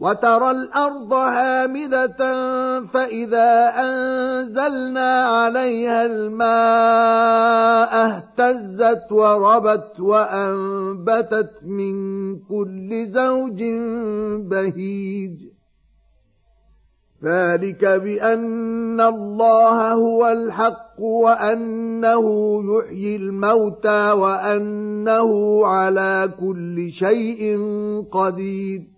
وترى الأرض هامدة فإذا أنزلنا عليها الماء اهتزت وربت وأنبتت من كل زوج بهيج. ذلك بأن الله هو الحق وأنه يحيي الموتى وأنه على كل شيء قدير.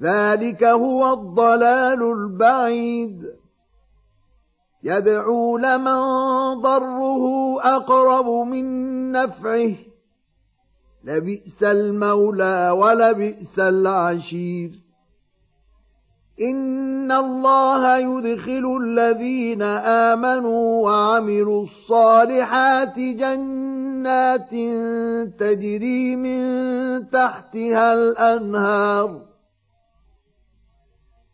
ذلك هو الضلال البعيد. يدعو لمن ضره أقرب من نفعه. لبئس المولى ولبئس العشير. إن الله يدخل الذين آمنوا وعملوا الصالحات جنات تجري من تحتها الأنهار.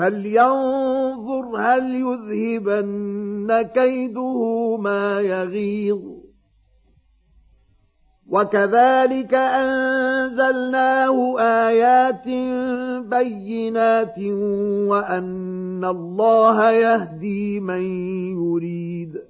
فلينظر هل يذهبن كيده ما يغيظ. وكذلك أنزلناه آيات بينات وأن الله يهدي من يريد.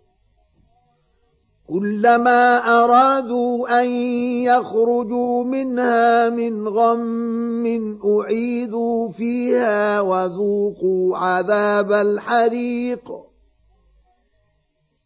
كلما أرادوا أن يخرجوا منها من غم أعيدوا فيها وذوقوا عذاب الحريق.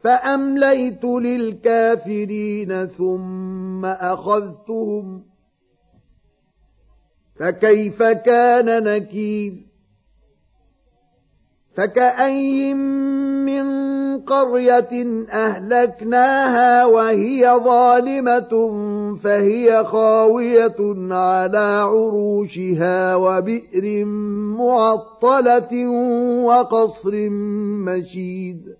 فأمليت للكافرين ثم أخذتهم فكيف كان نكير فكاين من قرية أهلكناها وهي ظالمة فهي خاوية على عروشها وبئر معطلة وقصر مشيد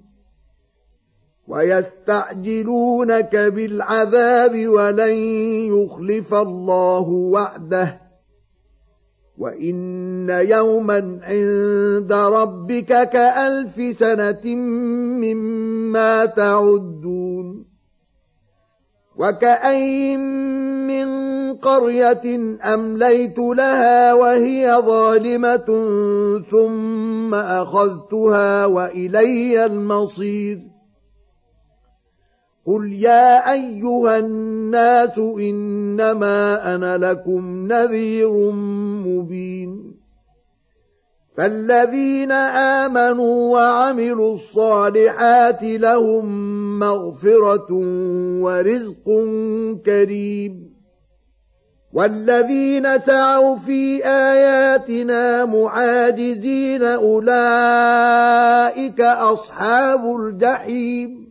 ويستعجلونك بالعذاب ولن يخلف الله وعده. وإن يوما عند ربك كألف سنة مما تعدون. وكأين من قرية أمليت لها وهي ظالمة ثم أخذتها وإلي المصير. قل يا ايها الناس انما أنا لكم نذير مبين فالذين امنوا وعملوا الصالحات لهم مغفره ورزق كريم والذين سعوا في اياتنا معاجزين اولئك اصحاب الجحيم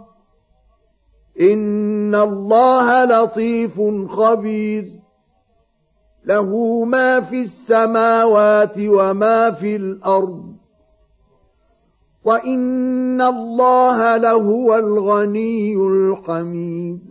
إن الله لطيف خبير. له ما في السماوات وما في الأرض. وإن الله لهو الغني الحميد.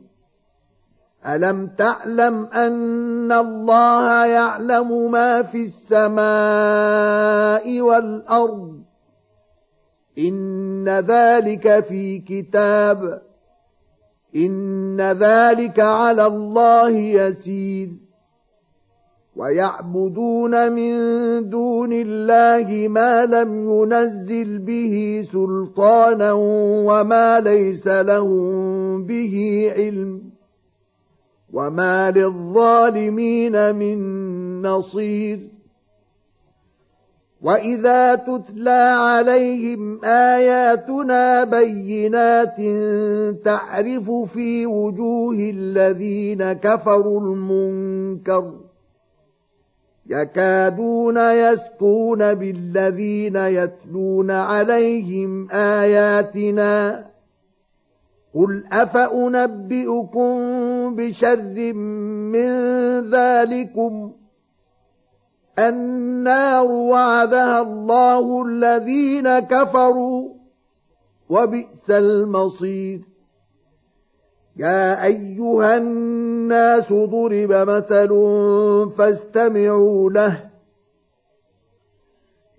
ألم تعلم أن الله يعلم ما في السماء والأرض؟ إن ذلك في كتاب. إن ذلك على الله يسير. ويعبدون من دون الله ما لم ينزل به سلطانا وما ليس لهم به علم. وما للظالمين من نصير واذا تتلى عليهم اياتنا بينات تعرف في وجوه الذين كفروا المنكر يكادون يسقون بالذين يتلون عليهم اياتنا قل افانبئكم بشر من ذلكم النار وعدها الله الذين كفروا وبئس المصير. يا أيها الناس ضرب مثل فاستمعوا له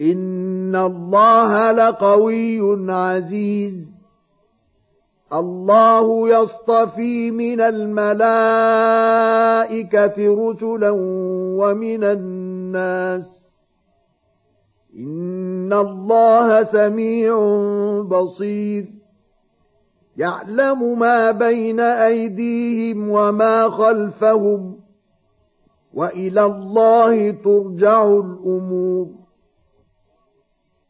إن الله لقوي عزيز. الله يصطفي من الملائكة رسلا ومن الناس. إن الله سميع بصير. يعلم ما بين أيديهم وما خلفهم. وإلى الله ترجع الأمور.